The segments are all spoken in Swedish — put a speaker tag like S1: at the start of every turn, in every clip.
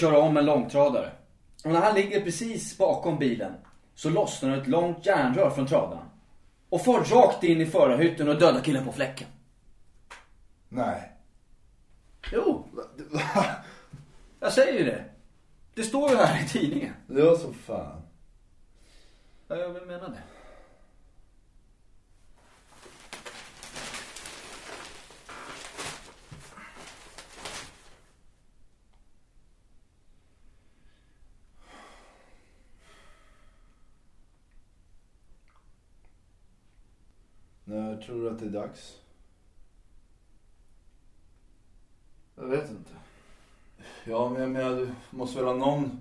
S1: köra om en långtradare. Och när han ligger precis bakom bilen. Så lossnar ett långt järnrör från tradaren. Och far rakt in i förarhytten och dödar killen på fläcken.
S2: Nej.
S1: Jo. Jag säger ju det. Det står ju här i tidningen.
S2: Det var så fan.
S1: Ja, jag vill mena det.
S2: När tror du att det är dags?
S1: Jag vet inte.
S2: Ja, men jag menar, du måste väl ha någon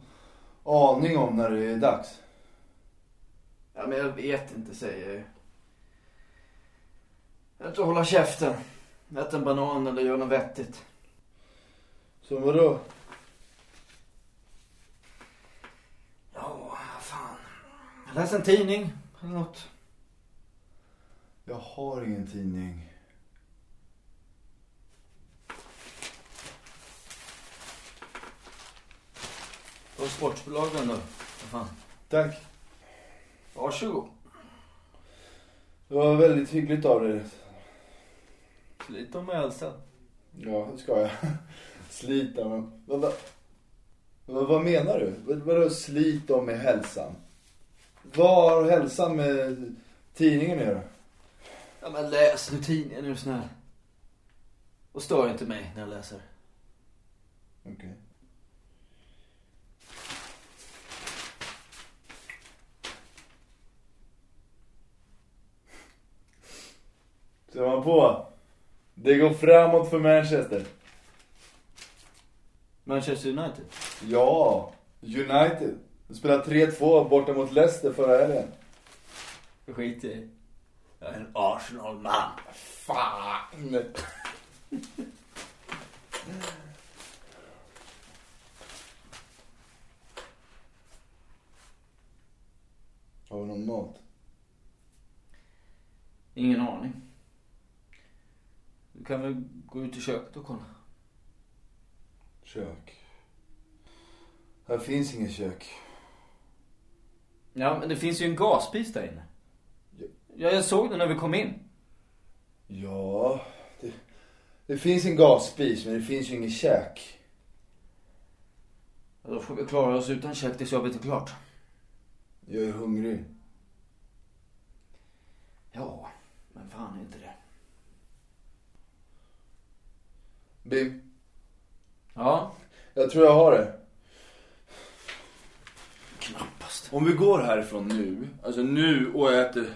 S2: aning om när det är dags?
S1: Ja, men jag vet inte, säger jag ju. Jag inte hålla käften. Ät en banan eller gör något vettigt.
S2: Så vadå?
S1: Ja, vad fan. Läs en tidning eller något.
S2: Jag har ingen tidning.
S1: Och sportsbolagen då? Vad fan.
S2: Tack.
S1: Varsågod.
S2: Det var väldigt hyggligt av dig.
S1: Slita med hälsan.
S2: Ja, det ska jag. Slita med... Vad, vad, vad, vad menar du? Vad, vadå slita med hälsan? Vad har hälsan med tidningen att göra?
S1: Ja, men läs du tidningen du snäll. Och stör inte mig när jag läser.
S2: Okej. Ser man på? Det går framåt för Manchester.
S1: Manchester United?
S2: Ja, United. De spelade 3-2 borta mot Leicester förra helgen.
S1: Skit i. Jag är en Arsenal-man.
S2: Fan! Har vi någon mat?
S1: Ingen aning. Du kan väl gå ut i köket och kolla.
S2: Kök. Här finns inget kök.
S1: Ja, men det finns ju en gasspis där inne. Ja, jag såg den när vi kom in.
S2: Ja, det, det finns en gasspis men det finns ju inget kök.
S1: Ja, Då får vi klara oss utan kök tills jobbet är klart.
S2: Jag är hungrig.
S1: Ja, men fan är inte det.
S2: Bim,
S1: Ja,
S2: jag tror jag har det.
S1: knappast.
S2: Om vi går härifrån nu, alltså nu och äter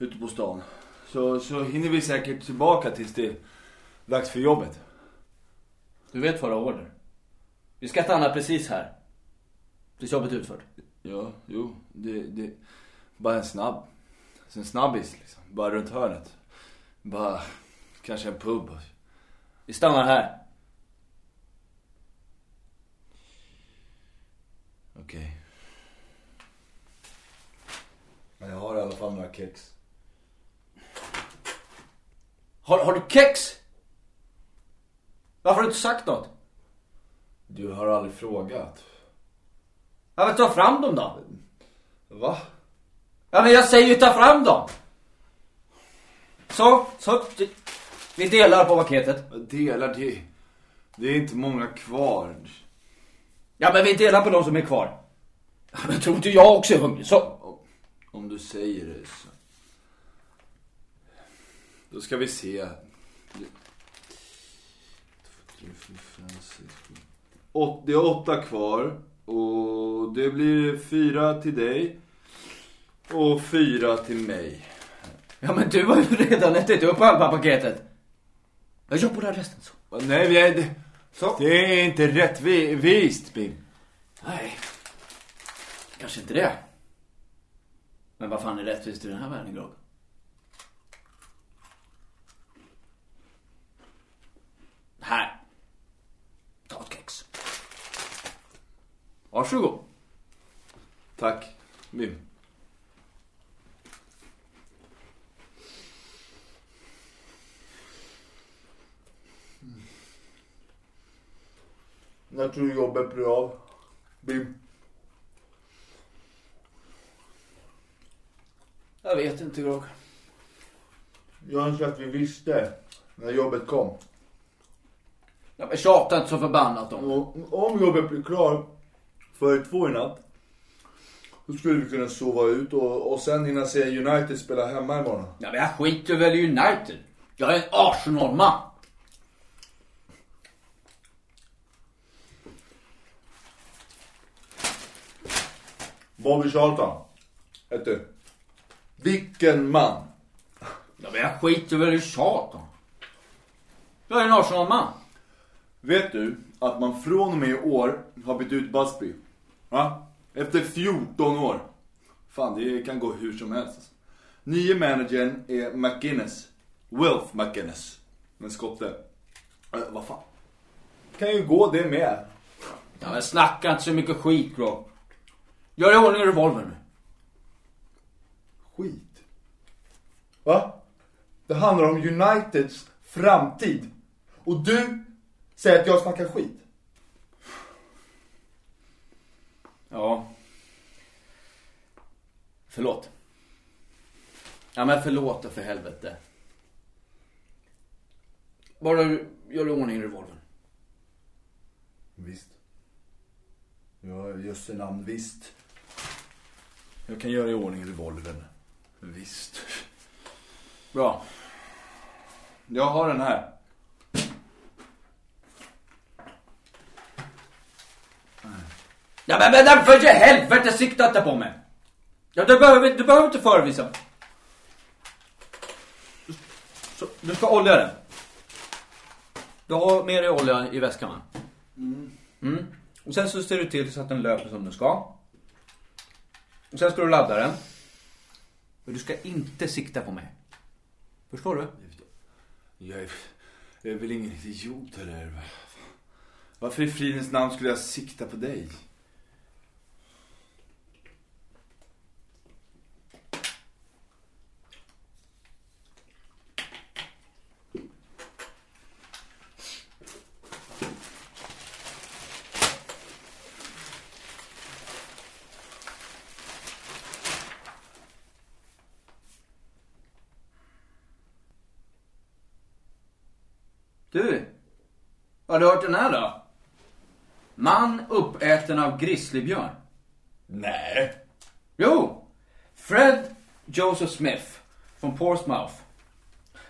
S2: ute på stan. Så, så hinner vi säkert tillbaka tills det är dags för jobbet.
S1: Du vet våra order. Vi ska stanna precis här. Tills jobbet är utfört.
S2: Ja, jo, det, det bara en snabb. En snabbis liksom. Bara runt hörnet. Bara kanske en pub.
S1: Vi stannar här.
S2: Okej. Men jag har i alla fall några kex.
S1: Har, har du kex? Varför har du inte sagt något?
S2: Du har aldrig frågat.
S1: Ja, men ta fram dem då.
S2: Va?
S1: Ja, men jag säger ju ta fram dem. Så, så. Vi delar på paketet.
S2: Delar det. Det är inte många kvar.
S1: Ja, men vi delar på de som är kvar. Ja, Men tror inte jag också är hungrig, så.
S2: Om du säger det så. Då ska vi se. Åt, det är åtta kvar. Och det blir fyra till dig. Och fyra till mig.
S1: Ja, men du har ju redan ätit upp halva paketet. Jag det här resten så.
S2: Nej, vi är,
S1: Så.
S2: det är inte rättvist, Bim.
S1: Nej. Kanske inte det. Men vad fan är rättvist i den här världen, Grogg? Här. Ta ett kex. Varsågod.
S2: Tack, Bim. När tror du jobbet blir av? Bim.
S1: Jag vet inte Grog.
S2: Jag önskar att vi visste när jobbet kom.
S1: Ja, men tjata inte så förbannat om
S2: Och om jobbet blir klar före två i natt. Då skulle vi kunna sova ut och, och sen hinna se United spela hemma imorgon.
S1: Ja, men jag skiter väl i United. Jag är en Arsenal-man.
S2: Bobby Charlton. Du. Vilken man.
S1: Ja, men jag skiter väl i om. Jag är en Arsenal-man.
S2: Vet du att man från och med i år har bytt ut Busby? Va? Efter 14 år. Fan, det kan gå hur som helst. alltså. Nye managern är McGuinness. Wilf McGuinness. En skotte. Äh, vad fan. Kan ju gå det med.
S1: Ja, men snacka inte så mycket skit Grog. Gör i ordning revolvern nu.
S2: Skit. Va? Det handlar om Uniteds framtid. Och du säger att jag snackar skit.
S1: Ja. Förlåt. Ja men förlåt då för helvete. Bara du gör i ordning revolvern.
S2: Visst. Ja, jösse namn, visst. Jag kan göra i ordning revolvern. Visst.
S1: Bra.
S2: Jag har den här.
S1: Ja men, men för helvete sikta inte på mig. Ja, du behöver, du behöver inte förevisa. Så, du ska olja den. Du har med dig olja i väskan va? Mm. Och sen så ser du till så att den löper som den ska. Och sen ska du ladda den. Men du ska inte sikta på mig. Förstår du?
S2: Jag är, jag är väl ingen idiot eller? Varför i fridens namn skulle jag sikta på dig?
S1: Du. Har du hört den här då? Man uppäten av grizzlybjörn.
S2: Nej.
S1: Jo! Fred Joseph Smith från Portsmouth.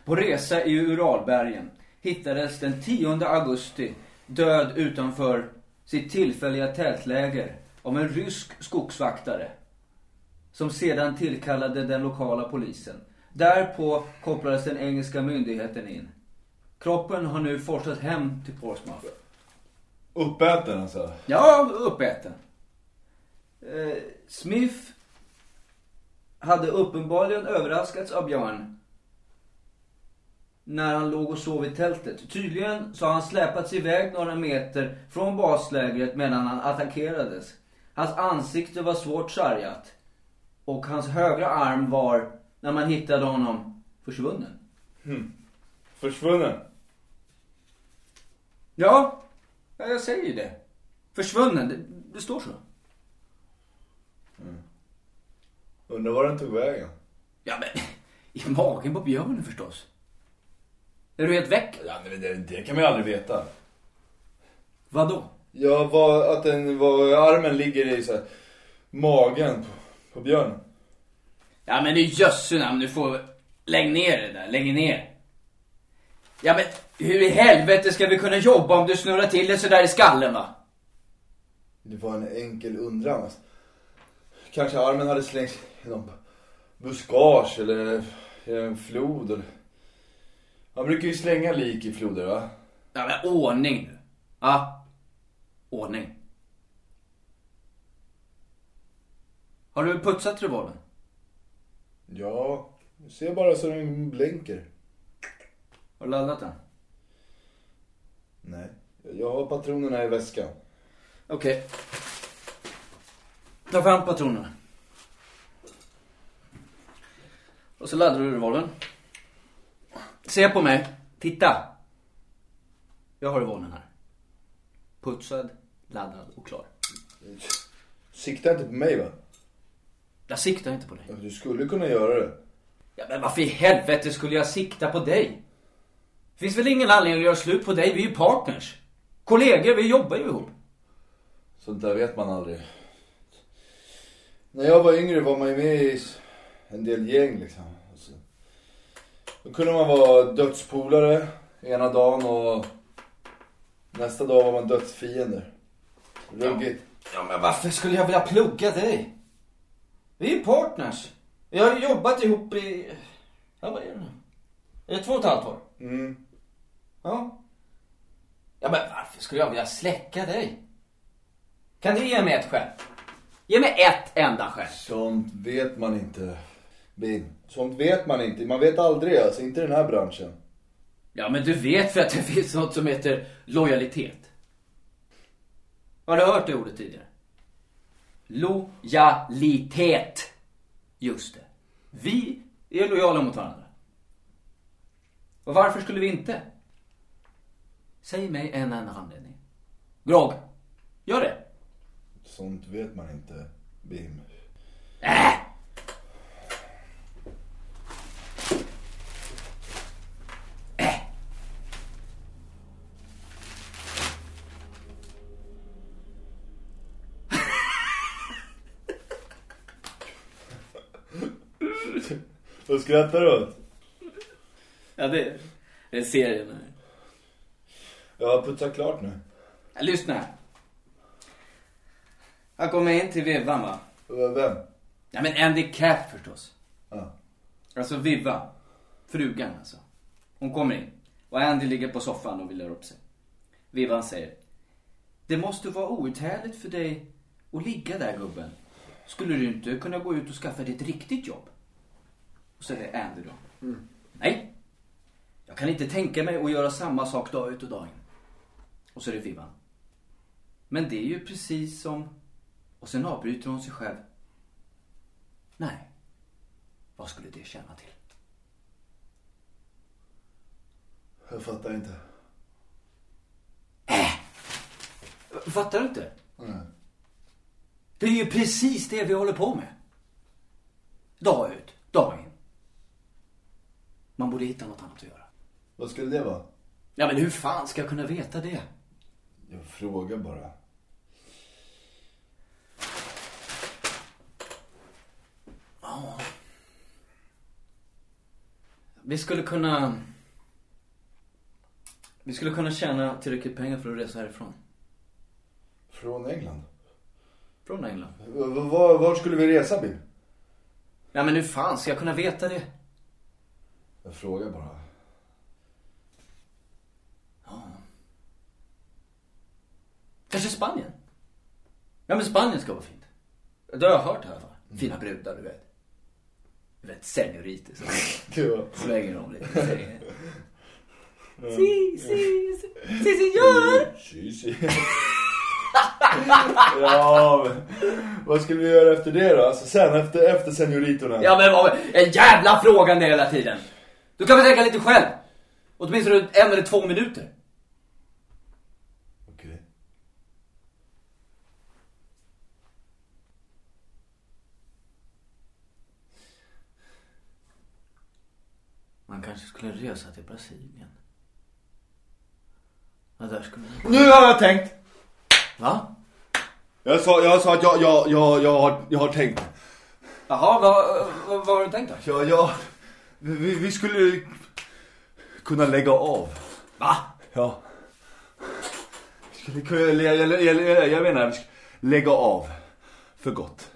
S1: På resa i Uralbergen hittades den 10 augusti död utanför sitt tillfälliga tältläger av en rysk skogsvaktare. Som sedan tillkallade den lokala polisen. Därpå kopplades den engelska myndigheten in. Kroppen har nu forsats hem till Portsmouth.
S2: Uppäten alltså?
S1: Ja, uppäten. Eh, Smith hade uppenbarligen överraskats av Björn när han låg och sov i tältet. Tydligen så har han släpats iväg några meter från baslägret medan han attackerades. Hans ansikte var svårt sargat. Och hans högra arm var, när man hittade honom, försvunnen.
S2: Försvunnen?
S1: Ja, ja, jag säger det. Försvunnen, det, det står så.
S2: Undrar var den tog vägen?
S1: Ja men, i magen på björnen förstås. Är du helt väck?
S2: Ja, men det, det kan man ju aldrig veta.
S1: Vadå?
S2: Ja, vad, att den, vad armen ligger i så här, magen på, på björnen.
S1: Ja men nu jösse namn, du får... Lägg ner det där, lägg ner. Ja men, hur i helvete ska vi kunna jobba om du snurrar till det sådär i skallen va?
S2: Det var en enkel undran. Alltså. Kanske armen hade slängts i någon buskage eller i en flod. Eller... Man brukar ju slänga lik i floder va?
S1: Ja men ordning nu. Ja. Ordning. Har du putsat revolvern?
S2: Ja, ser bara så den blänker.
S1: Har du laddat den?
S2: Nej, jag har patronerna i väskan.
S1: Okej. Ta fram patronerna. Och så laddar du revolvern. Se på mig. Titta. Jag har revolvern här. Putsad, laddad och klar.
S2: Sikta inte på mig va?
S1: Jag siktar inte på dig.
S2: Du skulle kunna göra det.
S1: Ja, men varför i helvete skulle jag sikta på dig? Finns väl ingen anledning att göra slut på dig? Vi är ju partners. Kollegor, vi jobbar ju ihop.
S2: Sånt där vet man aldrig. När jag var yngre var man ju med i en del gäng liksom. Alltså, då kunde man vara dödspolare ena dagen och nästa dag var man dödsfiender. Ruggigt.
S1: Ja, men varför skulle jag vilja plugga dig? Vi är ju partners. Vi har ju jobbat ihop i... Ja, vad är det nu? Är det två och ett halvt år?
S2: Mm.
S1: Ja. Ja, men varför skulle jag vilja släcka dig? Kan du ge mig ett skäl? Ge mig ett enda skäl.
S2: Sånt vet man inte. Bin. Sånt vet man inte. Man vet aldrig alltså. Inte i den här branschen.
S1: Ja, men du vet för att det finns något som heter lojalitet. Har du hört det ordet tidigare? Lojalitet. Just det. Vi är lojala mot varandra. Och varför skulle vi inte? Säg mig en enda anledning. Grogg, gör det.
S2: Sånt vet man inte. Bim.
S1: Äh! Äh!
S2: Vad skrattar du åt?
S1: Ja, det, det är serien nu.
S2: Jag har putsat klart nu.
S1: Lyssna här. Jag kommer in till Vivan va?
S2: Vem?
S1: Ja men Andy Cat förstås.
S2: Ja.
S1: Alltså Viva. Frugan alltså. Hon kommer in. Och Andy ligger på soffan och vill upp sig. Vivan säger. Det måste vara outhärdligt för dig att ligga där gubben. Skulle du inte kunna gå ut och skaffa dig ett riktigt jobb? Och så säger Andy då. Nej. Jag kan inte tänka mig att göra samma sak dag ut och dag in. Och så är det Vivan. Men det är ju precis som... Och sen avbryter hon sig själv. Nej. Vad skulle det tjäna till?
S2: Jag fattar inte.
S1: Fattar du inte?
S2: Nej.
S1: Det är ju precis det vi håller på med. Dag ut, dag in. Man borde hitta något annat att göra.
S2: Vad skulle det vara?
S1: Ja, men hur fan ska jag kunna veta det?
S2: Jag frågar bara.
S1: Vi skulle kunna... Vi skulle kunna tjäna tillräckligt pengar för att resa härifrån.
S2: Från England?
S1: Från England.
S2: V- var, var skulle vi resa, Bim?
S1: Ja, men hur fan ska jag kunna veta det?
S2: Jag frågar bara.
S1: Kanske Spanien? Ja, men Spanien ska vara fint. Det har jag hört i alla fall. Fina brudar, du vet. Du vet, senioriter som svänger om lite. Säger, Si, si, si, si, senor!
S2: Si, si. ja, men vad skulle vi göra efter det då? Alltså sen, efter, efter senioritorna?
S1: Ja, men vad, en jävla frågande hela tiden. Du kan väl tänka lite själv? Åtminstone en eller två minuter.
S2: Okej.
S1: Man kanske skulle resa till Brasilien. Ja, där skulle man...
S2: Nu har jag tänkt!
S1: Va?
S2: Jag sa, jag sa att jag, jag, jag, jag, har, jag har tänkt.
S1: Jaha, vad, vad, vad har du tänkt då?
S2: Ja, ja. Vi, vi skulle kunna lägga av.
S1: Va?
S2: Ja. Vi skulle kunna, jag, jag, jag, jag, jag menar, vi skulle lägga av. För gott.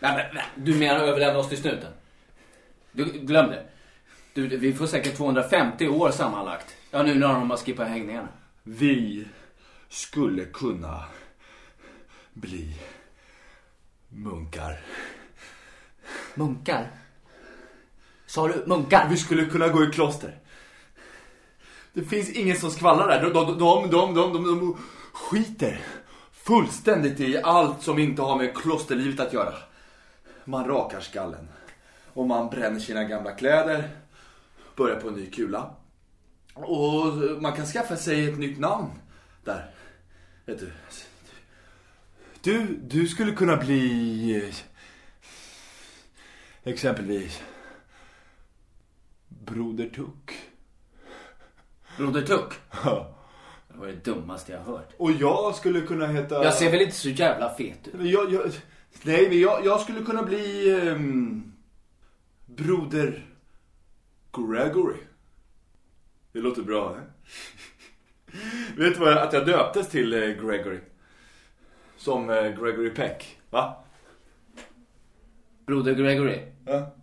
S1: Nej, men, nej, du menar överlämna oss till snuten? Du, glöm det. Du, vi får säkert 250 år sammanlagt. Ja, nu när de har skippat hängningarna.
S2: Vi skulle kunna bli munkar.
S1: Munkar? Sa du munkar?
S2: Vi skulle kunna gå i kloster. Det finns ingen som skvallrar där. De, de, de, de, de, skiter fullständigt i allt som inte har med klosterlivet att göra. Man rakar skallen. Och man bränner sina gamla kläder. Börjar på en ny kula. Och man kan skaffa sig ett nytt namn där. Vet du, du, du skulle kunna bli exempelvis Broder Tuck.
S1: Broder Tuck.
S2: Ja.
S1: Det var det dummaste jag hört.
S2: Och jag skulle kunna heta...
S1: Jag ser väl inte så jävla fet ut?
S2: Jag, jag, nej, men jag, jag skulle kunna bli ehm, Broder Gregory. Det låter bra, eh? Vet du vad, att jag döptes till eh, Gregory? Som eh, Gregory Peck, va?
S1: Broder Gregory.
S2: Ja.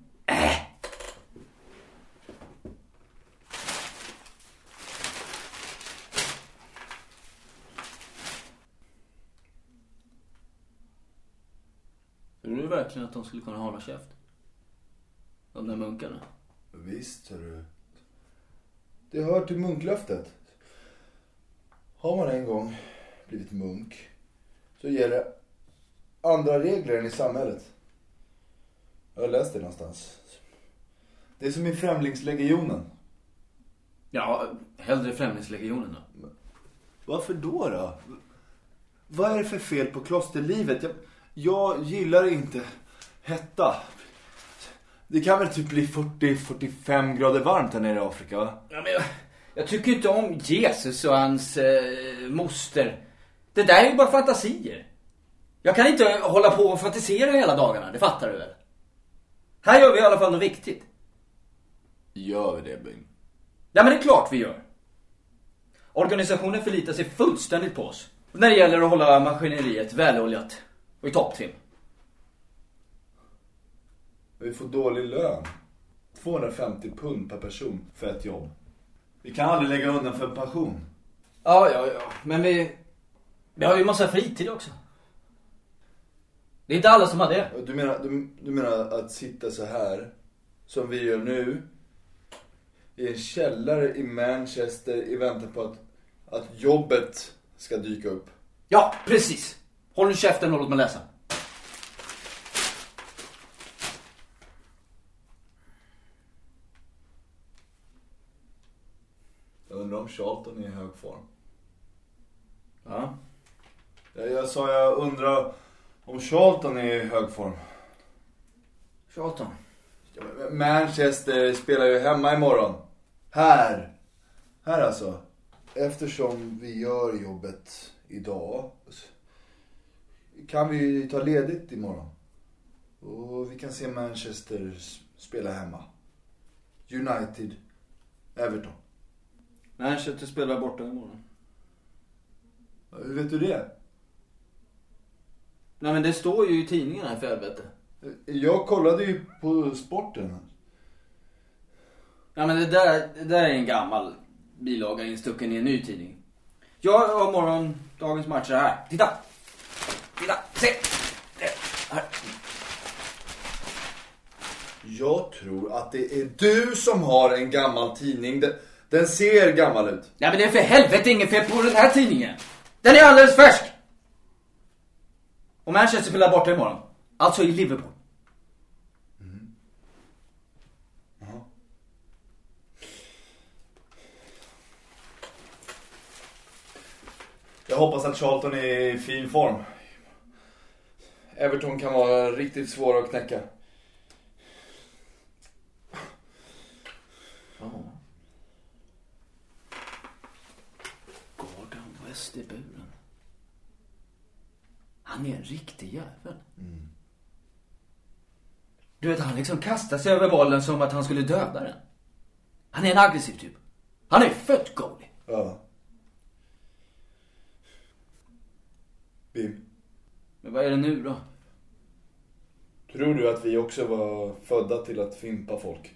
S1: Tror du verkligen att de skulle kunna hålla käft? De där munkarna?
S2: Visst, du. Det hör till munklöftet. Har man en gång blivit munk så gäller andra regler än i samhället. Jag har läst det någonstans. Det är som i Främlingslegionen.
S1: Ja, hellre Främlingslegionen då.
S2: Varför då då? Vad är det för fel på klosterlivet? Jag, jag gillar inte hetta. Det kan väl typ bli 40-45 grader varmt här nere i Afrika va?
S1: Ja, men jag, jag tycker inte om Jesus och hans eh, moster. Det där är ju bara fantasier. Jag kan inte hålla på och fantisera hela dagarna, det fattar du väl? Här gör vi i alla fall något viktigt.
S2: Gör vi det Bing?
S1: Ja, men det är klart vi gör. Organisationen förlitar sig fullständigt på oss. När det gäller att hålla maskineriet väloljat och i topptrim.
S2: Vi får dålig lön. 250 pund per person för ett jobb. Vi kan aldrig lägga undan för pension.
S1: Ja, ja, ja. Men vi, vi har ju massa fritid också. Det är inte alla som har det.
S2: Du menar, du, du menar att sitta så här, som vi gör nu, i en källare i Manchester i väntan på att, att jobbet ska dyka upp?
S1: Ja, precis. Håll nu käften och låt mig läsa.
S2: Jag undrar om Charlton i hög form.
S1: Ja.
S2: Jag, jag sa jag undrar om Charlton är i hög form.
S1: Charlton.
S2: Manchester spelar ju hemma imorgon. Här. Här alltså. Eftersom vi gör jobbet idag kan vi ju ta ledigt imorgon. Och vi kan se Manchester spela hemma. United. Everton.
S1: Manchester spelar borta imorgon.
S2: Hur vet du det?
S1: Nej men det står ju i tidningen här för helvete.
S2: Jag kollade ju på sporten.
S1: Ja men det där, det där är en gammal bilaga instucken i en ny tidning. Jag har morgondagens matcher här. Titta! Titta! Se! Här.
S2: Jag tror att det är du som har en gammal tidning. Den, den ser gammal ut.
S1: Ja men det är för helvete inget fel på den här tidningen. Den är alldeles färsk! Och Manchester spelar borta imorgon. Alltså i Liverpool.
S2: Jag hoppas att Charlton är i fin form. Everton kan vara riktigt svåra att knäcka.
S1: I buren. Han är en riktig jävel. Du vet, han liksom kastar sig över bollen som att han skulle döda den. Han är en aggressiv typ. Han är född goalie.
S2: Ja. Bim,
S1: Men vad är det nu då?
S2: tror du att vi också var födda till att fimpa folk?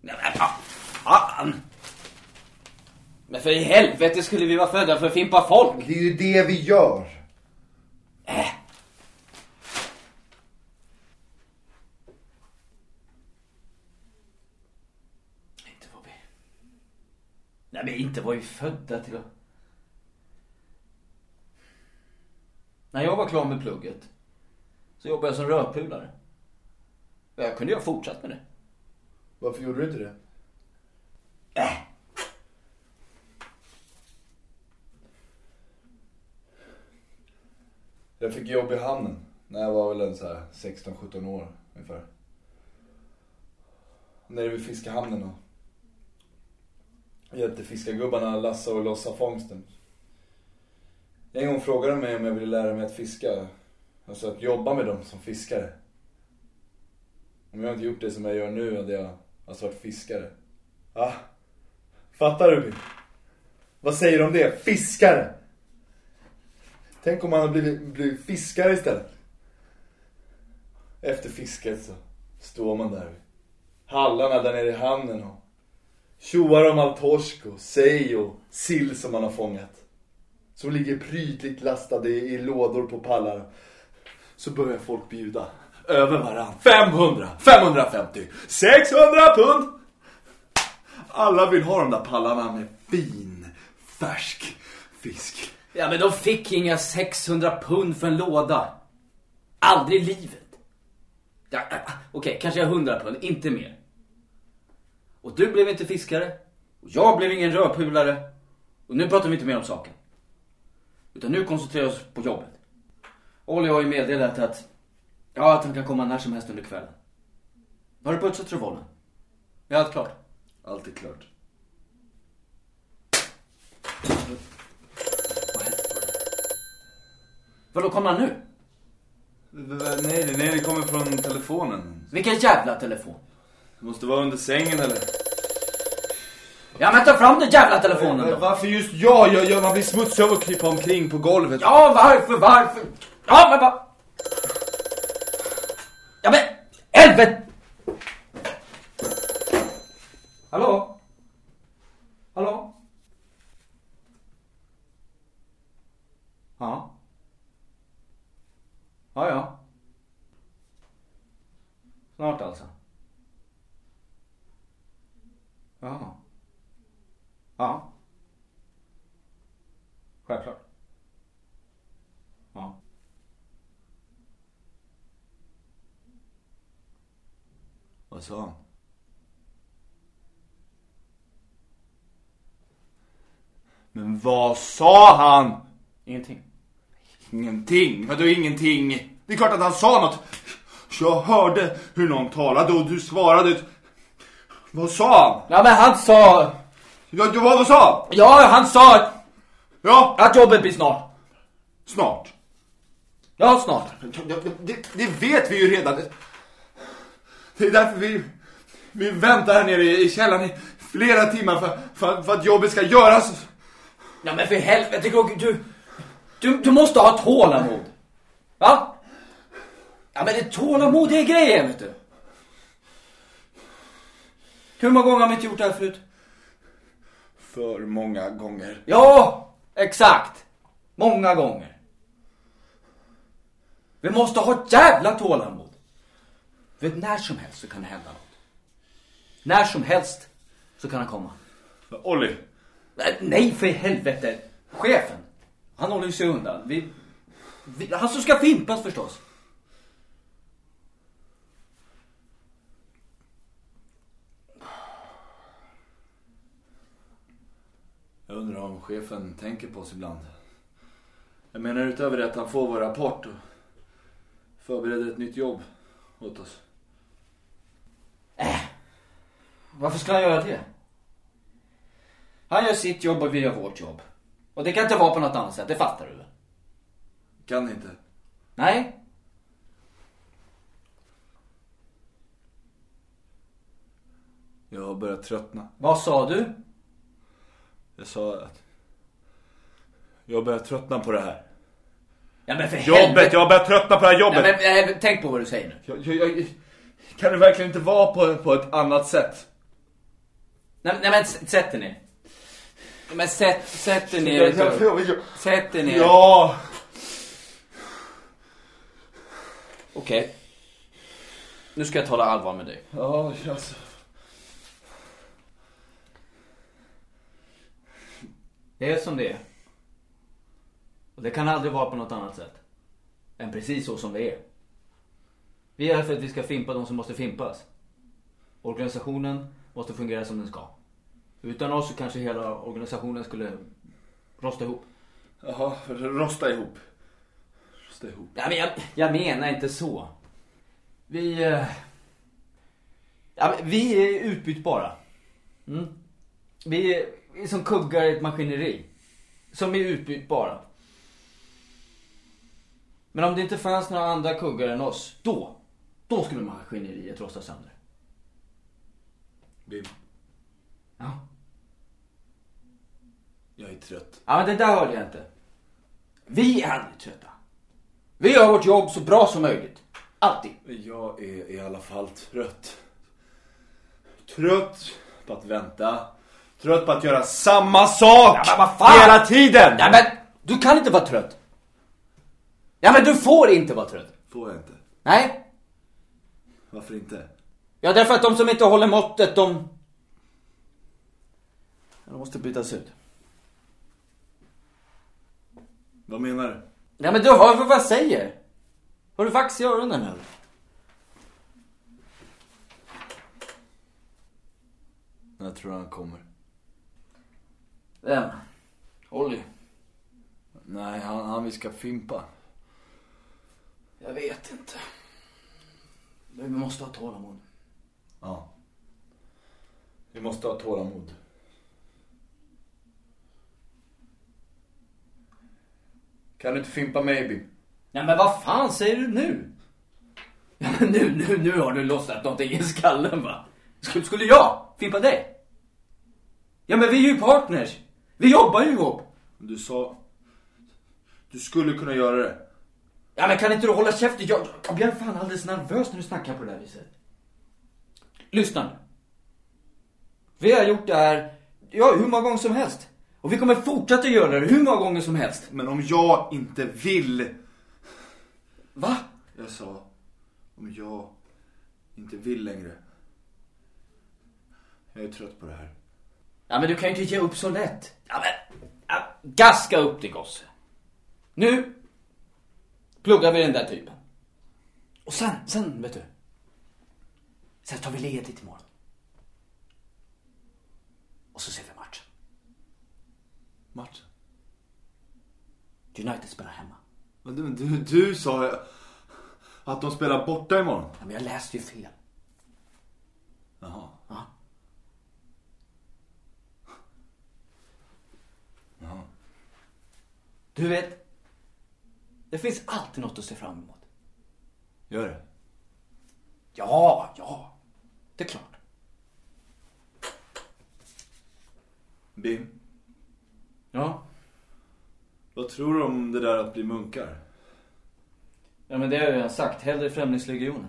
S1: Nej men fa- fan! Men för i helvete skulle vi vara födda för att fimpa folk.
S2: Det är ju det vi gör.
S1: Äh. Inte var vi... Nej men inte var vi födda till att... När jag var klar med plugget så jobbade jag som rörpulare. Jag kunde ju ha fortsatt med det.
S2: Varför gjorde du inte det?
S1: Äh.
S2: Jag fick jobb i hamnen. När jag var väl en så här 16-17 år ungefär. Nere vid fiskehamnen då. hjälpte fiskargubbarna lassa och lossa fångsten. En gång frågade de mig om jag ville lära mig att fiska. Alltså att jobba med dem som fiskare. Om jag inte gjort det som jag gör nu hade jag alltså varit fiskare. Ah, fattar du? Vad säger du om det? Fiskare! Tänk om man hade blivit, blivit fiskare istället. Efter fisket så står man där hallarna där nere i hamnen och tjoar om all torsk och sej och sill som man har fångat. Som ligger prydligt lastade i, i lådor på pallar. Så börjar folk bjuda över varann. 500, 550, 600 pund! Alla vill ha de där pallarna med fin, färsk fisk.
S1: Ja, men de fick inga 600 pund för en låda. Aldrig i livet. Ja, Okej, okay, kanske 100 pund, inte mer. Och du blev inte fiskare. Och jag blev ingen rödpulare. Och nu pratar vi inte mer om saken. Utan nu koncentrerar vi oss på jobbet. Olli har ju meddelat att, ja, att han kan komma när som helst under kvällen. Har du putsat revolvern? Är allt klart?
S2: Allt är klart.
S1: Vad hände? Vadå, kommer han nu?
S2: Nej, nej, det kommer från telefonen.
S1: Vilken jävla telefon?
S2: Det måste vara under sängen eller?
S1: Ja men ta fram den jävla telefonen då.
S2: Varför just jag? jag, jag man blir smutsig av att krypa omkring på golvet.
S1: Ja, varför, varför? Ja, men vad? Ja, men helvete! Hallå? Ja. Ja, ja. Snart alltså. Ja. Ja. Självklart. Ja.
S2: Vad sa han? Men vad sa han?
S1: Ingenting.
S2: Ingenting. Vadå ingenting? Det är klart att han sa något. Jag hörde hur någon talade och du svarade. Vad sa han?
S1: Ja men han sa...
S2: Ja, vad, vad sa han?
S1: Ja, han sa
S2: Ja,
S1: att jobbet blir snart.
S2: snart.
S1: Ja, snart.
S2: Det, det vet vi ju redan. Det är därför vi, vi väntar här nere i källaren i flera timmar för, för, för att jobbet ska göras.
S1: Ja men för helvete, du, du, du måste ha tålamod. Va? Ja men det är tålamod, det är grejen vet du. Hur många gånger har vi inte gjort det här förut?
S2: För många gånger.
S1: Ja, exakt. Många gånger. Vi måste ha ett jävla tålamod. För när som helst så kan det hända något. När som helst så kan han komma.
S2: Olli.
S1: Nej, för helvete. Chefen. Han håller ju sig undan. Vi, vi, han som ska fimpas förstås.
S2: Undrar om chefen tänker på oss ibland. Jag menar utöver det att han får vår rapport och förbereder ett nytt jobb åt oss.
S1: Varför ska han göra det? Han gör sitt jobb och vi gör vårt jobb. Och det kan inte vara på något annat sätt, det fattar du väl?
S2: Kan inte.
S1: Nej?
S2: Jag har börjat tröttna.
S1: Vad sa du?
S2: Jag sa att jag har börjat tröttna på det här.
S1: Ja men för
S2: Jobbet,
S1: helvete.
S2: jag har börjat tröttna på det här jobbet.
S1: Nej, men, eh, tänk på vad du säger nu.
S2: Jag, jag, jag, kan det verkligen inte vara på, på ett annat sätt?
S1: Nej, nej men sätt dig ner. Men sätt, sätt dig ner. Sätt dig ner.
S2: ja!
S1: Okej. Nu ska jag tala allvar med dig.
S2: Ja, alltså.
S1: Det är som det är. Och det kan aldrig vara på något annat sätt. Än precis så som det är. Vi är här för att vi ska fimpa de som måste fimpas. Organisationen måste fungera som den ska. Utan oss så kanske hela organisationen skulle rosta ihop.
S2: Jaha, rosta ihop. Rosta ihop.
S1: Ja, men jag, jag menar inte så. Vi... eh, Ja, men vi är utbytbara. Mm. Vi som kuggar i ett maskineri. Som är utbytbara. Men om det inte fanns några andra kuggar än oss, då, då skulle maskineriet rosta sönder.
S2: Bim,
S1: Ja.
S2: jag är trött.
S1: Ja, men det där hörde jag inte. Vi är aldrig trötta. Vi gör vårt jobb så bra som möjligt. Alltid.
S2: Jag är i alla fall trött. Trött på att vänta. Trött på att göra samma sak
S1: Ja, men vad fan!
S2: hela tiden.
S1: Ja, men du kan inte vara trött. Ja, men du får inte vara trött.
S2: Får jag inte.
S1: Nej.
S2: Varför inte?
S1: Ja, därför att de som inte håller måttet, de... De måste bytas ut.
S2: Vad menar du?
S1: Ja, men du hör vad jag säger. Har du vax i öronen eller?
S2: När tror han kommer?
S1: Vem? Olli.
S2: Nej, han, han vi ska fimpa.
S1: Jag vet inte. Men vi måste ha tålamod.
S2: Ja. Vi måste ha tålamod. Kan du inte fimpa Bim?
S1: Ja, men vad fan säger du nu? Ja, men nu, nu, nu har du lossat någonting i skallen va? Skulle, skulle jag fimpa dig? Ja, men vi är ju partners. Vi jobbar ju ihop.
S2: Du sa... Du skulle kunna göra det.
S1: Ja, men kan inte du hålla käften? Jag, jag blir fan alldeles nervös när du snackar på det där viset. Lyssna nu. Vi har gjort det här, ja, hur många gånger som helst. Och vi kommer fortsätta göra det hur många gånger som helst.
S2: Men om jag inte vill...
S1: Va?
S2: Jag sa... Om jag inte vill längre. Jag är trött på det här.
S1: Ja, men du kan ju inte ge upp så lätt. Ja, men, ja, gaska upp dig gosse. Nu pluggar vi den där typen. Och sen, sen, vet du. Sen tar vi ledigt imorgon. Och så ser vi matchen.
S2: Matchen?
S1: United spelar hemma.
S2: Men du, du, du sa att de spelar borta imorgon.
S1: Ja, men jag läste ju fel.
S2: Jaha.
S1: Ja.
S2: Jaha.
S1: Du vet, det finns alltid något att se fram emot.
S2: Gör det?
S1: Ja, ja. Det är klart.
S2: Bim,
S1: Ja.
S2: vad tror du om det där att bli munkar?
S1: Ja, men det har jag redan sagt. Hellre Främlingslegionen.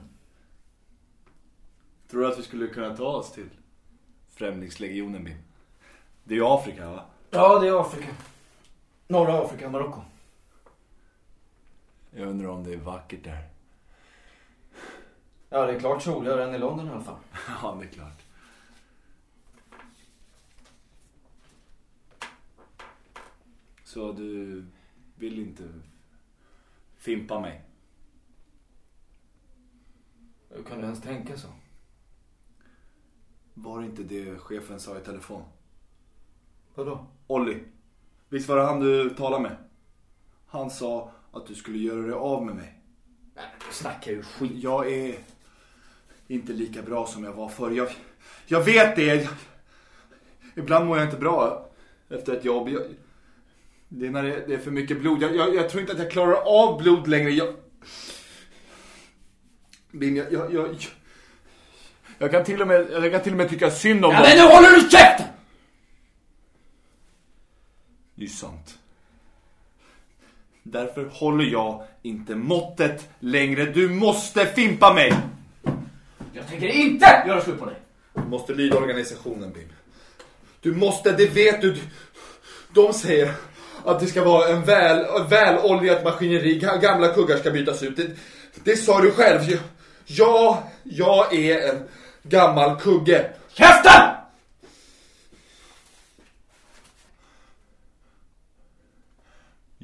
S2: Tror du att vi skulle kunna ta oss till Främlingslegionen, Bim? Det är ju Afrika, va?
S1: Ja, det är Afrika. Norra Afrika, Marocko.
S2: Jag undrar om det är vackert där.
S1: Ja, det är klart soligare än i London i alla fall.
S2: Ja, det är klart. Så du vill inte fimpa mig?
S1: Hur kan du ens tänka så?
S2: Var det inte det chefen sa i telefon?
S1: Vadå?
S2: Olli, visst var det han du talade med? Han sa att du skulle göra dig av med mig.
S1: Nej, du snackar ju skit.
S2: Jag är inte lika bra som jag var förr. Jag, jag vet det. Ibland mår jag inte bra efter ett jobb. Jag, det är när det, det är för mycket blod. Jag, jag, jag tror inte att jag klarar av blod längre. Jag, Bim, jag, jag, jag, jag, kan till och med, jag kan till och med tycka synd om
S1: Ja,
S2: dem.
S1: men nu håller du käften!
S2: Det är sant. Därför håller jag inte måttet längre. Du måste fimpa mig!
S1: Jag tänker inte göra slut på dig.
S2: Du måste lyda organisationen, Bim. Du måste, det vet du. De säger att det ska vara en väl, väloljat maskineri. Ga- Gamla kuggar ska bytas ut. Det, det sa du själv. Jag- Ja, jag är en gammal kugge.
S1: Käften!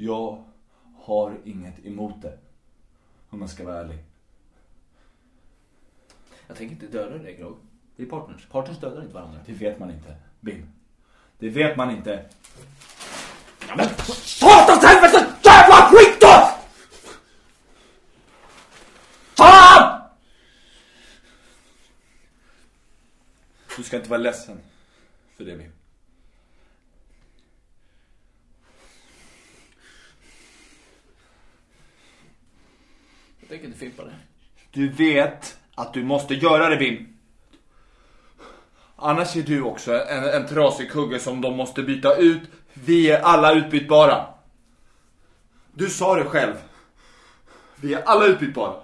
S2: Jag har inget emot det. Om man ska vara ärlig.
S1: Jag tänker inte döda dig Grog. Vi är partners. Partners dödar inte varandra.
S2: Det vet man inte. Bim. Det vet man inte.
S1: Ja, men satans helvete! Jävla skit då! Fan!
S2: Du ska inte vara ledsen för det
S1: Bim. Det.
S2: Du vet att du måste göra det Wim. Annars är du också en, en trasig kugge som de måste byta ut. Vi är alla utbytbara. Du sa det själv. Vi är alla utbytbara.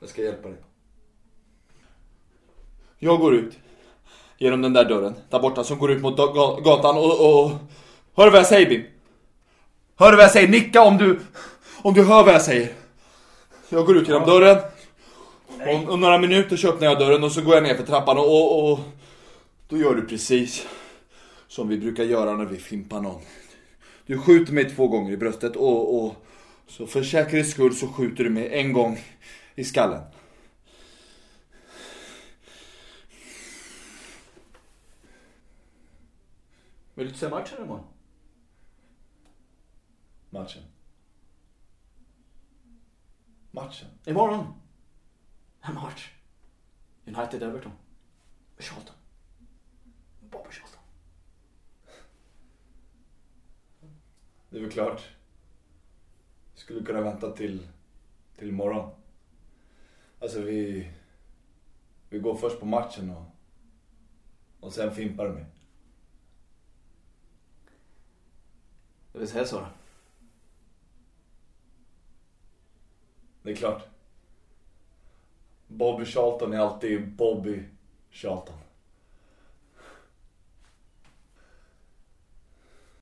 S2: Jag ska hjälpa dig. Jag går ut. Genom den där dörren. Där borta som går ut mot ga- gatan och, och... Hör du vad jag säger Bim? Hör du vad jag säger? Nicka om du... Om du hör vad jag säger. Jag går ut genom dörren. Om, om några minuter så öppnar jag dörren och så går jag ner för trappan och, och, och... Då gör du precis som vi brukar göra när vi fimpar någon. Du skjuter mig två gånger i bröstet och, och så för säkerhets skull så skjuter du mig en gång i skallen.
S1: Vill du inte se matchen imorgon?
S2: Matchen. Matchen?
S1: Imorgon. En match. United-Everton. Charlton. Bobby Charlton.
S2: Det är väl klart. Skulle kunna vänta till, till imorgon. Alltså vi... Vi går först på matchen och... Och sen fimpar du
S1: Jag vill säga så då.
S2: Det är klart. Bobby Charlton är alltid Bobby Charlton.